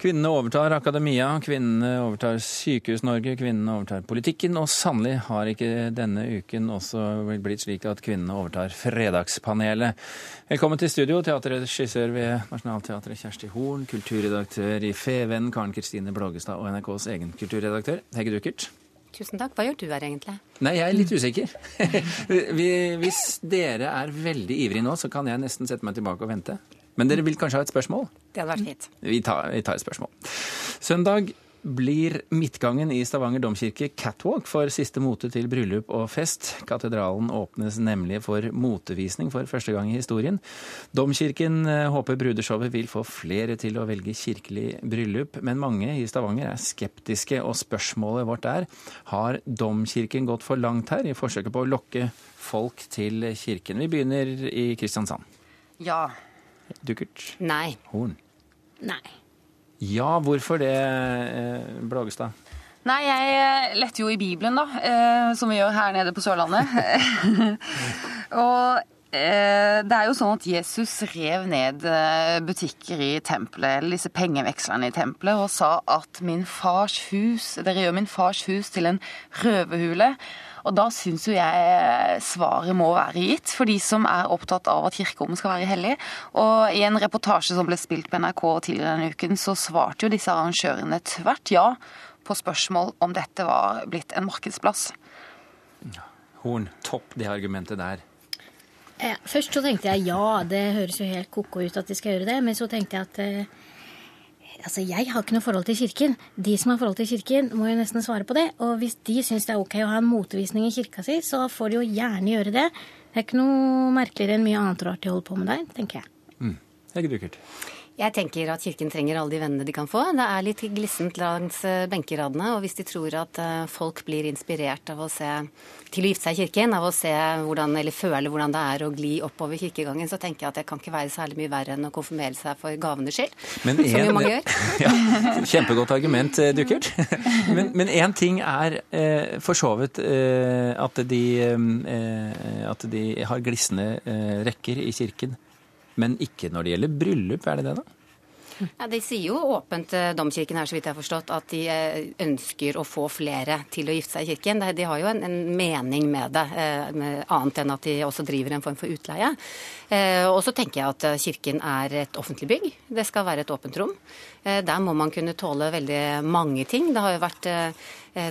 Kvinnene overtar akademia, kvinnene overtar Sykehus-Norge, kvinnene overtar politikken, og sannelig har ikke denne uken også blitt slik at kvinnene overtar Fredagspanelet. Velkommen til studio, teaterregissør ved Nationaltheatret Kjersti Horn, kulturredaktør i Feven Karen Kristine Blågestad og NRKs egen kulturredaktør Hegge Duckert. Tusen takk. Hva gjør du her egentlig? Nei, jeg er litt usikker. Hvis dere er veldig ivrige nå, så kan jeg nesten sette meg tilbake og vente. Men dere vil kanskje ha et spørsmål? Det hadde vært fint. Vi tar, vi tar et spørsmål. Søndag blir midtgangen i Stavanger domkirke catwalk for siste mote til bryllup og fest. Katedralen åpnes nemlig for motevisning for første gang i historien. Domkirken eh, håper brudeshowet vil få flere til å velge kirkelig bryllup, men mange i Stavanger er skeptiske, og spørsmålet vårt er har domkirken gått for langt her i forsøket på å lokke folk til kirken? Vi begynner i Kristiansand. Ja. Dukkert. Nei. Horn. Nei. Ja, hvorfor det, eh, Blågestad? Nei, jeg eh, lette jo i Bibelen, da, eh, som vi gjør her nede på Sørlandet. og det er jo sånn at Jesus rev ned butikker i tempelet, eller disse pengevekslerne i tempelet, og sa at min fars hus, dere gjør min fars hus til en røverhule. Og da syns jo jeg svaret må være gitt for de som er opptatt av at kirkerommet skal være hellig. Og i en reportasje som ble spilt på NRK tidligere denne uken, så svarte jo disse arrangørene tvert ja på spørsmål om dette var blitt en markedsplass. Horn, topp det argumentet der. Ja, først så tenkte jeg ja, det høres jo helt ko-ko ut at de skal gjøre det. Men så tenkte jeg at eh, Altså, Jeg har ikke noe forhold til Kirken. De som har forhold til Kirken, må jo nesten svare på det. Og hvis de syns det er ok å ha en motevisning i kirka si, så får de jo gjerne gjøre det. Det er ikke noe merkeligere enn mye annet rart de holder på med der, tenker jeg. Mm. Hege Duckert. Jeg tenker at Kirken trenger alle de vennene de kan få. Det er litt glissent langs eh, benkeradene. Og hvis de tror at eh, folk blir inspirert av å se til å gifte seg i kirken, av å se hvordan, eller føle hvordan det er å gli oppover kirkegangen, så tenker jeg at det kan ikke være særlig mye verre enn å konfirmere seg for gavenes skyld. Men en, som jo mange gjør. Ja, kjempegodt argument, Dukkert. Men én ting er eh, for så vidt eh, at, de, eh, at de har glisne rekker i kirken. Men ikke når det gjelder bryllup, er det det, da? Ja, De sier jo åpent eh, domkirken her, så vidt jeg har forstått, at de eh, ønsker å få flere til å gifte seg i kirken. De har jo en, en mening med det, eh, med annet enn at de også driver en form for utleie. Og så tenker jeg at kirken er et offentlig bygg. Det skal være et åpent rom. Der må man kunne tåle veldig mange ting. Det har jo vært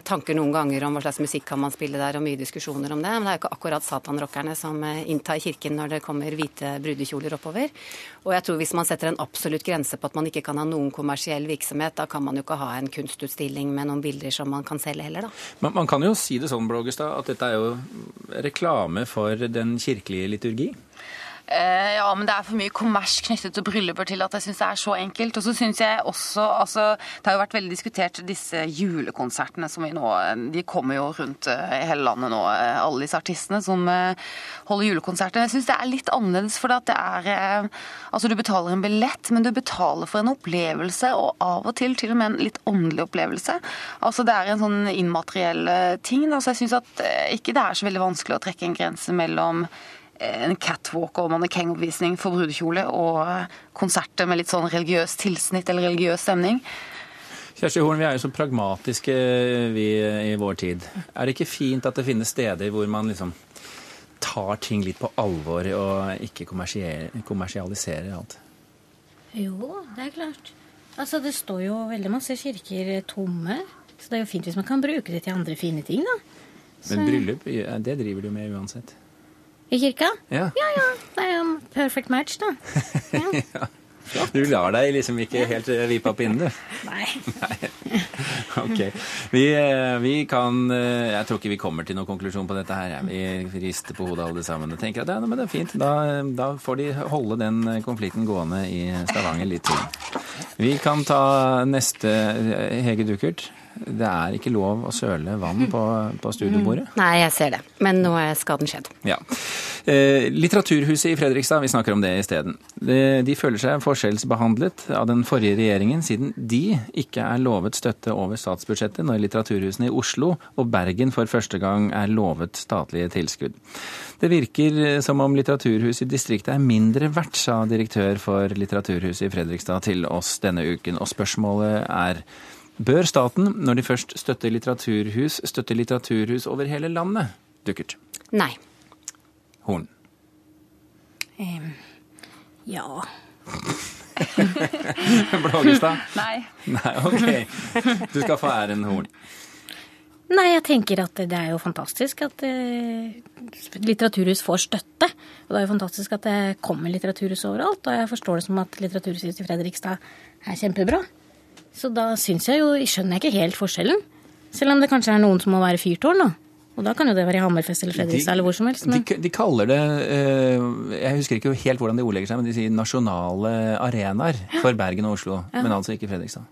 tanker noen ganger om hva slags musikk kan man spille der, og mye diskusjoner om det. Men det er jo ikke akkurat satanrockerne som eh, inntar kirken når det kommer hvite brudekjoler oppover. Og jeg tror hvis man setter en absolutt grense på at man ikke kan ha noen kommersiell virksomhet, da kan man jo ikke ha en kunstutstilling med noen bilder som man kan selge heller, da. Men man kan jo si det sånn, Blågestad, at dette er jo reklame for den kirkelige liturgi? Uh, ja, men det er for mye kommers knyttet til brylluper til at jeg syns det er så enkelt. Og så syns jeg også altså, Det har jo vært veldig diskutert disse julekonsertene som vi nå De kommer jo rundt uh, i hele landet nå, uh, alle disse artistene som holder julekonserter. Jeg syns det er litt annerledes, for det er Altså, du betaler en billett, men du betaler for en opplevelse, og av og til til og med en litt åndelig opplevelse. Altså, det er en sånn immateriell ting. Altså, jeg syns at ikke det er så veldig vanskelig å trekke en grense mellom en catwalk og mannekengoppvisning for brudekjole og konserter med litt sånn religiøs tilsnitt eller religiøs stemning. Kjersti Horn, vi er jo så pragmatiske vi i vår tid. Er det ikke fint at det finnes steder hvor man liksom tar ting litt på alvor og ikke kommersialiserer alt? Jo, det er klart. Altså, det står jo veldig masse kirker tomme. Så det er jo fint hvis man kan bruke det til andre fine ting, da. Så... Men bryllup, det driver du med uansett? I kirka? Ja. ja, ja. Det er jo en perfect match, da. Ja. ja. Du lar deg liksom ikke helt eh, vipe opp innen, du? Nei. Nei. Ok. Vi, eh, vi, kan eh, Jeg tror ikke vi kommer til noen konklusjon på dette her. Vi rister på hodet alle sammen og tenker at ja, men det er fint. Da, da får de holde den konflikten gående i Stavanger litt til. Vi kan ta neste Hege Dukert. Det er ikke lov å søle vann på, på studiobordet? Mm. Nei, jeg ser det. Men nå er skaden skjedd. Ja. Eh, litteraturhuset i Fredrikstad, vi snakker om det isteden. De, de føler seg forskjellsbehandlet av den forrige regjeringen, siden de ikke er lovet støtte over statsbudsjettet når litteraturhusene i Oslo og Bergen for første gang er lovet statlige tilskudd. Det virker som om litteraturhuset i distriktet er mindre verdt, sa direktør for Litteraturhuset i Fredrikstad til oss denne uken. Og spørsmålet er Bør staten, når de først støtter litteraturhus, støtte litteraturhus over hele landet? Dukkert. Nei. Horn. Um, ja. Blågestad? Nei. Nei, ok. Du skal få æren, Horn. Nei, jeg tenker at det er jo fantastisk at eh, litteraturhus får støtte. Og det er jo fantastisk at det kommer litteraturhus overalt. Og jeg forstår det som at Litteraturhuset i Fredrikstad er kjempebra. Så da syns jeg jo Skjønner jeg ikke helt forskjellen. Selv om det kanskje er noen som må være fyrtårn, da. Og da kan jo det være i Hammerfest eller Fredrikstad eller hvor som helst. Men... De, de, kaller det eh, Jeg husker ikke helt hvordan de ordlegger seg, men de sier nasjonale arenaer for Bergen og Oslo. Ja. Men altså ikke Fredrikstad.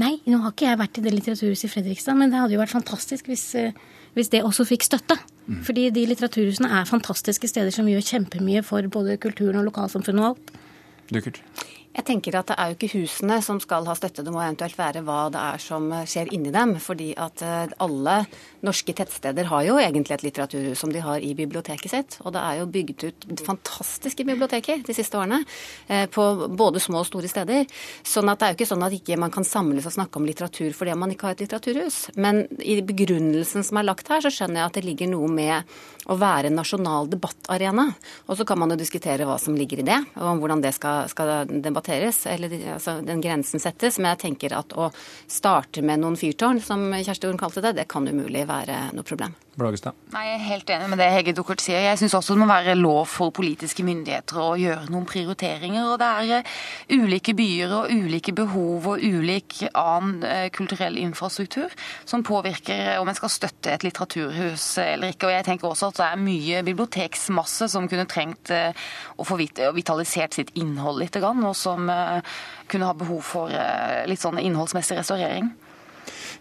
Nei, nå har ikke jeg vært i det litteraturhuset i Fredrikstad, men det hadde jo vært fantastisk hvis, eh, hvis det også fikk støtte. Mm. Fordi de litteraturhusene er fantastiske steder som gjør kjempemye for både kulturen og lokalsamfunnet og alt. Dukkert. Jeg tenker at Det er jo ikke husene som skal ha støtte, det må eventuelt være hva det er som skjer inni dem. fordi at eh, alle norske tettsteder har jo egentlig et litteraturhus som de har i biblioteket sitt. Og det er jo bygd ut fantastiske biblioteker de siste årene. Eh, på både små og store steder. Sånn at det er jo ikke sånn at ikke man kan samles og snakke om litteratur fordi man ikke har et litteraturhus. Men i begrunnelsen som er lagt her, så skjønner jeg at det ligger noe med å være en nasjonal debattarena. Og så kan man jo diskutere hva som ligger i det, og om hvordan det skal, skal debatteres debatteres, eller altså, den grensen settes. Men jeg tenker at å starte med noen fyrtårn, som Kjersti Horn kalte det, det kan umulig være noe problem. Blagestad? Nei, Jeg er helt enig med det Hege Duckert sier. Jeg syns også det må være lov for politiske myndigheter å gjøre noen prioriteringer. og Det er eh, ulike byer og ulike behov og ulik annen eh, kulturell infrastruktur som påvirker om en skal støtte et litteraturhus eller ikke. Og jeg tenker også at det er mye biblioteksmasse som kunne trengt eh, å få vitalisert sitt innhold litt, og som kunne ha behov for litt sånn innholdsmessig restaurering.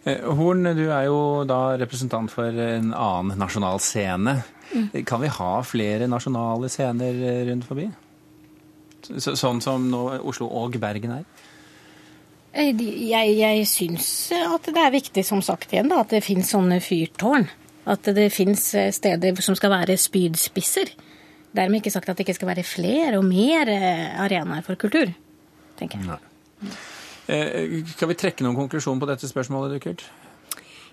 Eh, Horn, du er jo da representant for en annen nasjonal scene. Mm. Kan vi ha flere nasjonale scener eh, rundt forbi? Så, sånn som nå Oslo og Bergen er? Eh, jeg, jeg syns at det er viktig, som sagt igjen, da, at det finnes sånne fyrtårn. At det finnes steder som skal være spydspisser. Dermed ikke sagt at det ikke skal være flere og mer arenaer for kultur, tenker jeg. Nei. Eh, skal vi trekke noen konklusjon på dette spørsmålet, Dukkert?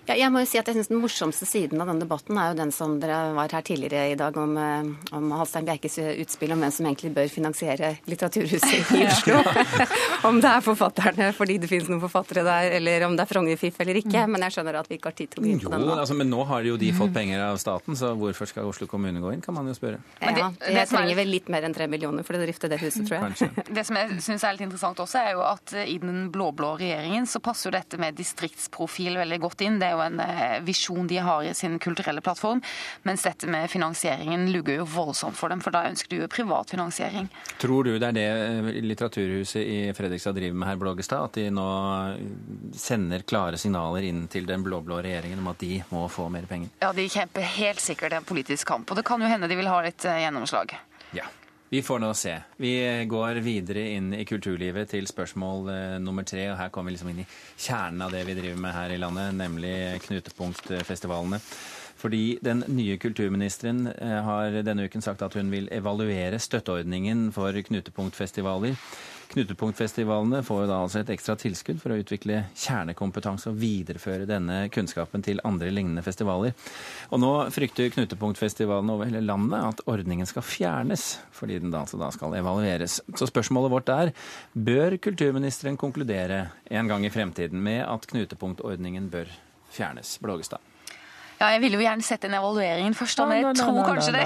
Ja, jeg må jo si at jeg synes Den morsomste siden av denne debatten er jo den som dere var her tidligere i dag om, eh, om Halstein Bjerkes utspill om hvem som egentlig bør finansiere Litteraturhuset i Oslo. om det er forfatterne fordi det finnes noen forfattere der, eller om det er Frogner-Fiff eller ikke. Men jeg skjønner at vi ikke har tid til å gå inn på den nå. Altså, men nå har jo de fått penger av staten, så hvorfor skal Oslo kommune gå inn, kan man jo spørre. Ja, det, det trenger vel litt mer enn tre millioner for å drifte det huset, tror jeg. Kanskje. Det som jeg syns er litt interessant også, er jo at i den blå-blå regjeringen så passer jo dette med distriktsprofil veldig godt inn. Det er jo en eh, visjon de har i sin kulturelle plattform. Mens dette med finansieringen lugger jo voldsomt for dem, for da ønsker de jo privat finansiering. Tror du det er det eh, Litteraturhuset i Fredrikstad driver med her, Blågestad? At de nå sender klare signaler inn til den blå-blå regjeringen om at de må få mer penger? Ja, de kjemper helt sikkert en politisk kamp. Og det kan jo hende de vil ha litt eh, gjennomslag. Ja. Vi får nå se. Vi går videre inn i kulturlivet til spørsmål eh, nummer tre. og Her kommer vi liksom inn i kjernen av det vi driver med her i landet, nemlig knutepunktfestivalene. Fordi den nye kulturministeren eh, har denne uken sagt at hun vil evaluere støtteordningen for knutepunktfestivaler. Knutepunktfestivalene får jo da altså et ekstra tilskudd for å utvikle kjernekompetanse og videreføre denne kunnskapen til andre lignende festivaler. Og nå frykter knutepunktfestivalene over hele landet at ordningen skal fjernes, fordi den da, altså da skal evalueres. Så spørsmålet vårt er bør kulturministeren konkludere en gang i fremtiden med at knutepunktordningen bør fjernes? Blågestad. Ja, jeg ville jo gjerne sett en evaluering først, men jeg tror kanskje det.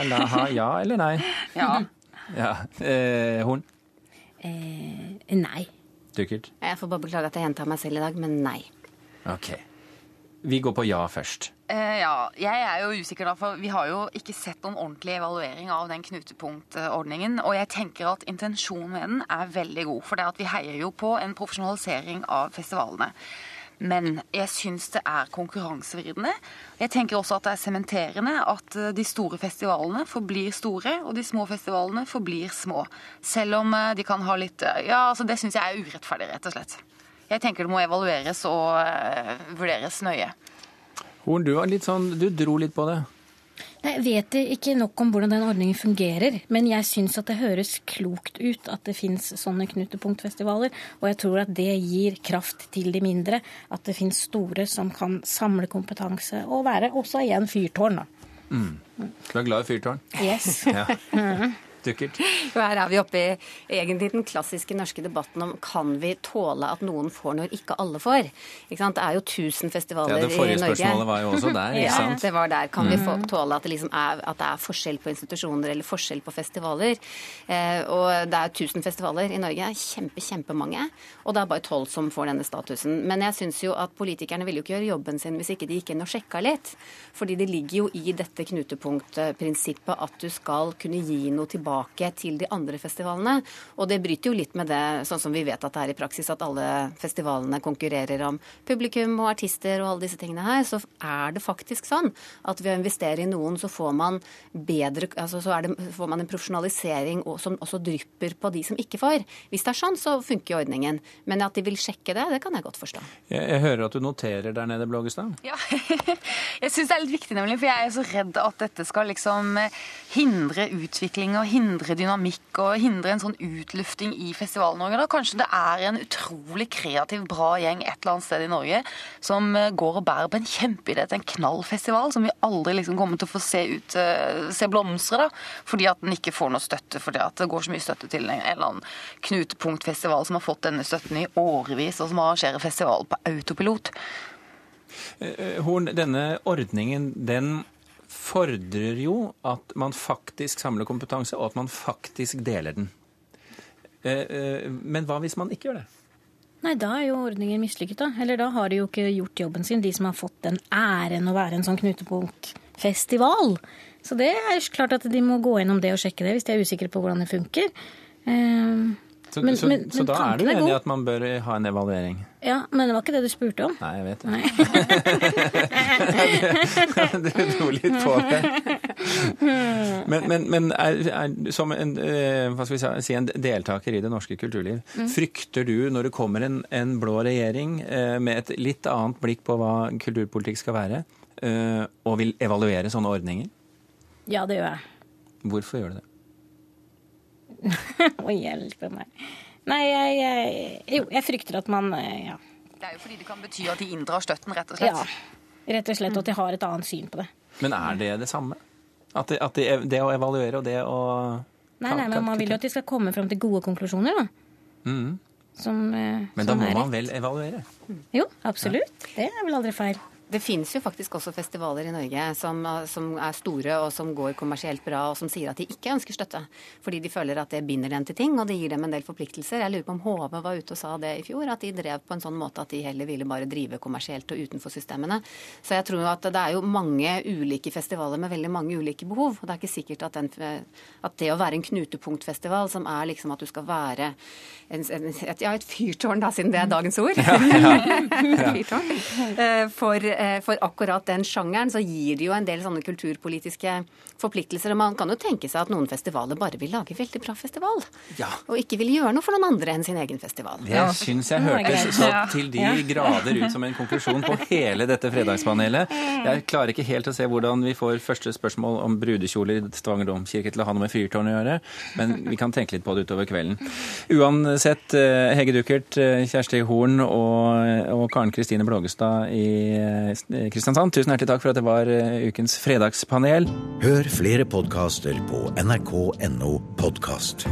Ja eller nei? Ja. ja. Eh, Horn? Eh, nei. Dukkert? Jeg får bare beklage at jeg gjentar meg selv i dag, men nei. Ok. Vi går på ja først. Eh, ja, jeg er jo usikker da, for vi har jo ikke sett noen ordentlig evaluering av den knutepunktordningen. Og jeg tenker at intensjonen med den er veldig god. For det at vi heier jo på en profesjonalisering av festivalene. Men jeg syns det er konkurransevridende. Jeg tenker også at det er sementerende at eh, de store festivalene forblir store, og de små festivalene forblir små. Selv om eh, de kan ha litt eh, Ja, altså det syns jeg er urettferdig, rett og slett. Jeg tenker det må evalueres og vurderes nøye. Horn, du, sånn, du dro litt på det. Jeg vet ikke nok om hvordan den ordningen fungerer, men jeg syns at det høres klokt ut at det fins sånne knutepunktfestivaler. Og jeg tror at det gir kraft til de mindre. At det fins store som kan samle kompetanse og være også igjen fyrtårn. Mm. Du er glad i fyrtårn? Yes. Ja. Dukkert. Her er vi oppe i egentlig den klassiske norske debatten om kan vi tåle at noen får når ikke alle får. Ikke sant? Det er jo 1000 festivaler i Norge. Ja, Det forrige spørsmålet var jo også der, ikke sant? Ja, det var der. Kan vi få, tåle at det, liksom er, at det er forskjell på institusjoner eller forskjell på festivaler? Eh, og det er 1000 festivaler i Norge. Kjempe, kjempemange. Og det er bare 12 som får denne statusen. Men jeg syns jo at politikerne ville jo ikke gjøre jobben sin hvis ikke de gikk inn og sjekka litt. Fordi det ligger jo i dette knutepunktprinsippet at du skal kunne gi noe tilbake tilbake til de andre festivalene. Og det bryter jo litt med det, sånn som vi vet at det er i praksis, at alle festivalene konkurrerer om publikum og artister og alle disse tingene her. Så er det faktisk sånn at ved å investere i noen, så får man bedre altså så det, får man en profesjonalisering som også drypper på de som ikke får. Hvis det er sånn, så funker jo ordningen. Men at de vil sjekke det, det kan jeg godt forstå. Jeg, jeg hører at du noterer der nede, Blågestad. Ja, jeg syns det er litt viktig, nemlig, for jeg er så redd at dette skal liksom hindre utvikling og hindre dynamikk og hindre en sånn utlufting i Festival-Norge. Kanskje det er en utrolig kreativ, bra gjeng et eller annet sted i Norge som eh, går og bærer på en kjempeidé til en knallfestival som vi aldri liksom kommer til å få se, ut, eh, se blomstre, da, fordi at den ikke får noe støtte, fordi at det går så mye støtte til en eller annen knutepunktfestival som har fått denne støtten i årevis, og som arrangerer festival på autopilot. Eh, Horn, denne ordningen, den fordrer jo at man faktisk samler kompetanse, og at man faktisk deler den. Eh, eh, men hva hvis man ikke gjør det? Nei, da er jo ordningen mislykket, da. Eller da har de jo ikke gjort jobben sin, de som har fått den æren å være en sånn knutepunktfestival. Så det er klart at de må gå gjennom det og sjekke det hvis de er usikre på hvordan det funker. Så, men, så, men, så da er du enig i at man bør ha en evaluering? Ja, men det var ikke det du spurte om. Nei, jeg vet det. du dro litt på det. Men, men, men er, er, som en, eh, si, en deltaker i det norske kulturliv, mm. frykter du når det kommer en, en, blå regjering eh, med et litt annet blikk på hva kulturpolitikk skal være, eh, og vil evaluere sånne ordninger? Ja, det gjør jeg. Hvorfor gjør du det? Å hjelpe meg. Nei, jeg, jeg, Jo, jeg frykter at man eh, Ja. Det er jo fordi det kan bety at de inndrar støtten, rett og slett. Ja, rett og slett. Og at de har et annet syn på det. Men er det det samme? At det, at det, det å evaluere og det å Nei, nei, men man vil jo at de skal komme fram til gode konklusjoner, da. Mm. Som, eh, men da må man vel evaluere? Jo, absolutt. Ja. Det er vel aldri feil. Det finnes jo faktisk også festivaler i Norge som, som, er store og som går kommersielt bra, og som sier at de ikke ønsker støtte. Fordi de føler at det binder dem til ting, og det gir dem en del forpliktelser. Jeg lurer på om HV var ute og sa det i fjor, at de drev på en sånn måte at de heller ville bare drive kommersielt og utenfor systemene. Så jeg tror at det er jo mange ulike festivaler med veldig mange ulike behov. Og det er ikke sikkert at, den, at det å være en knutepunktfestival, som er liksom at du skal være en, en, et, ja, et fyrtårn, da, siden det er dagens ord. Ja, ja. Eh, for Eh, for akkurat den sjangeren så gir det jo en del sånne kulturpolitiske forpliktelser. Og man kan jo tenke seg at noen festivaler bare vil lage veldig bra festival. Ja. Og ikke vil gjøre noe for noen andre enn sin egen festival. Det syns jeg hørtes så til de grader ut som en konklusjon på hele dette fredagspanelet. Jeg klarer ikke helt å se hvordan vi får første spørsmål om brudekjoler i Stavanger domkirke til å ha noe med fyrtårn å gjøre, men vi kan tenke litt på det utover kvelden. Uansett, eh, Hege Duckert, eh, Kjersti Horn og, og Karen Kristine Blågestad i Kristiansand. Tusen hjertelig takk for at det var eh, ukens fredagspanel. Hør flere podkaster på nrk.no podkast.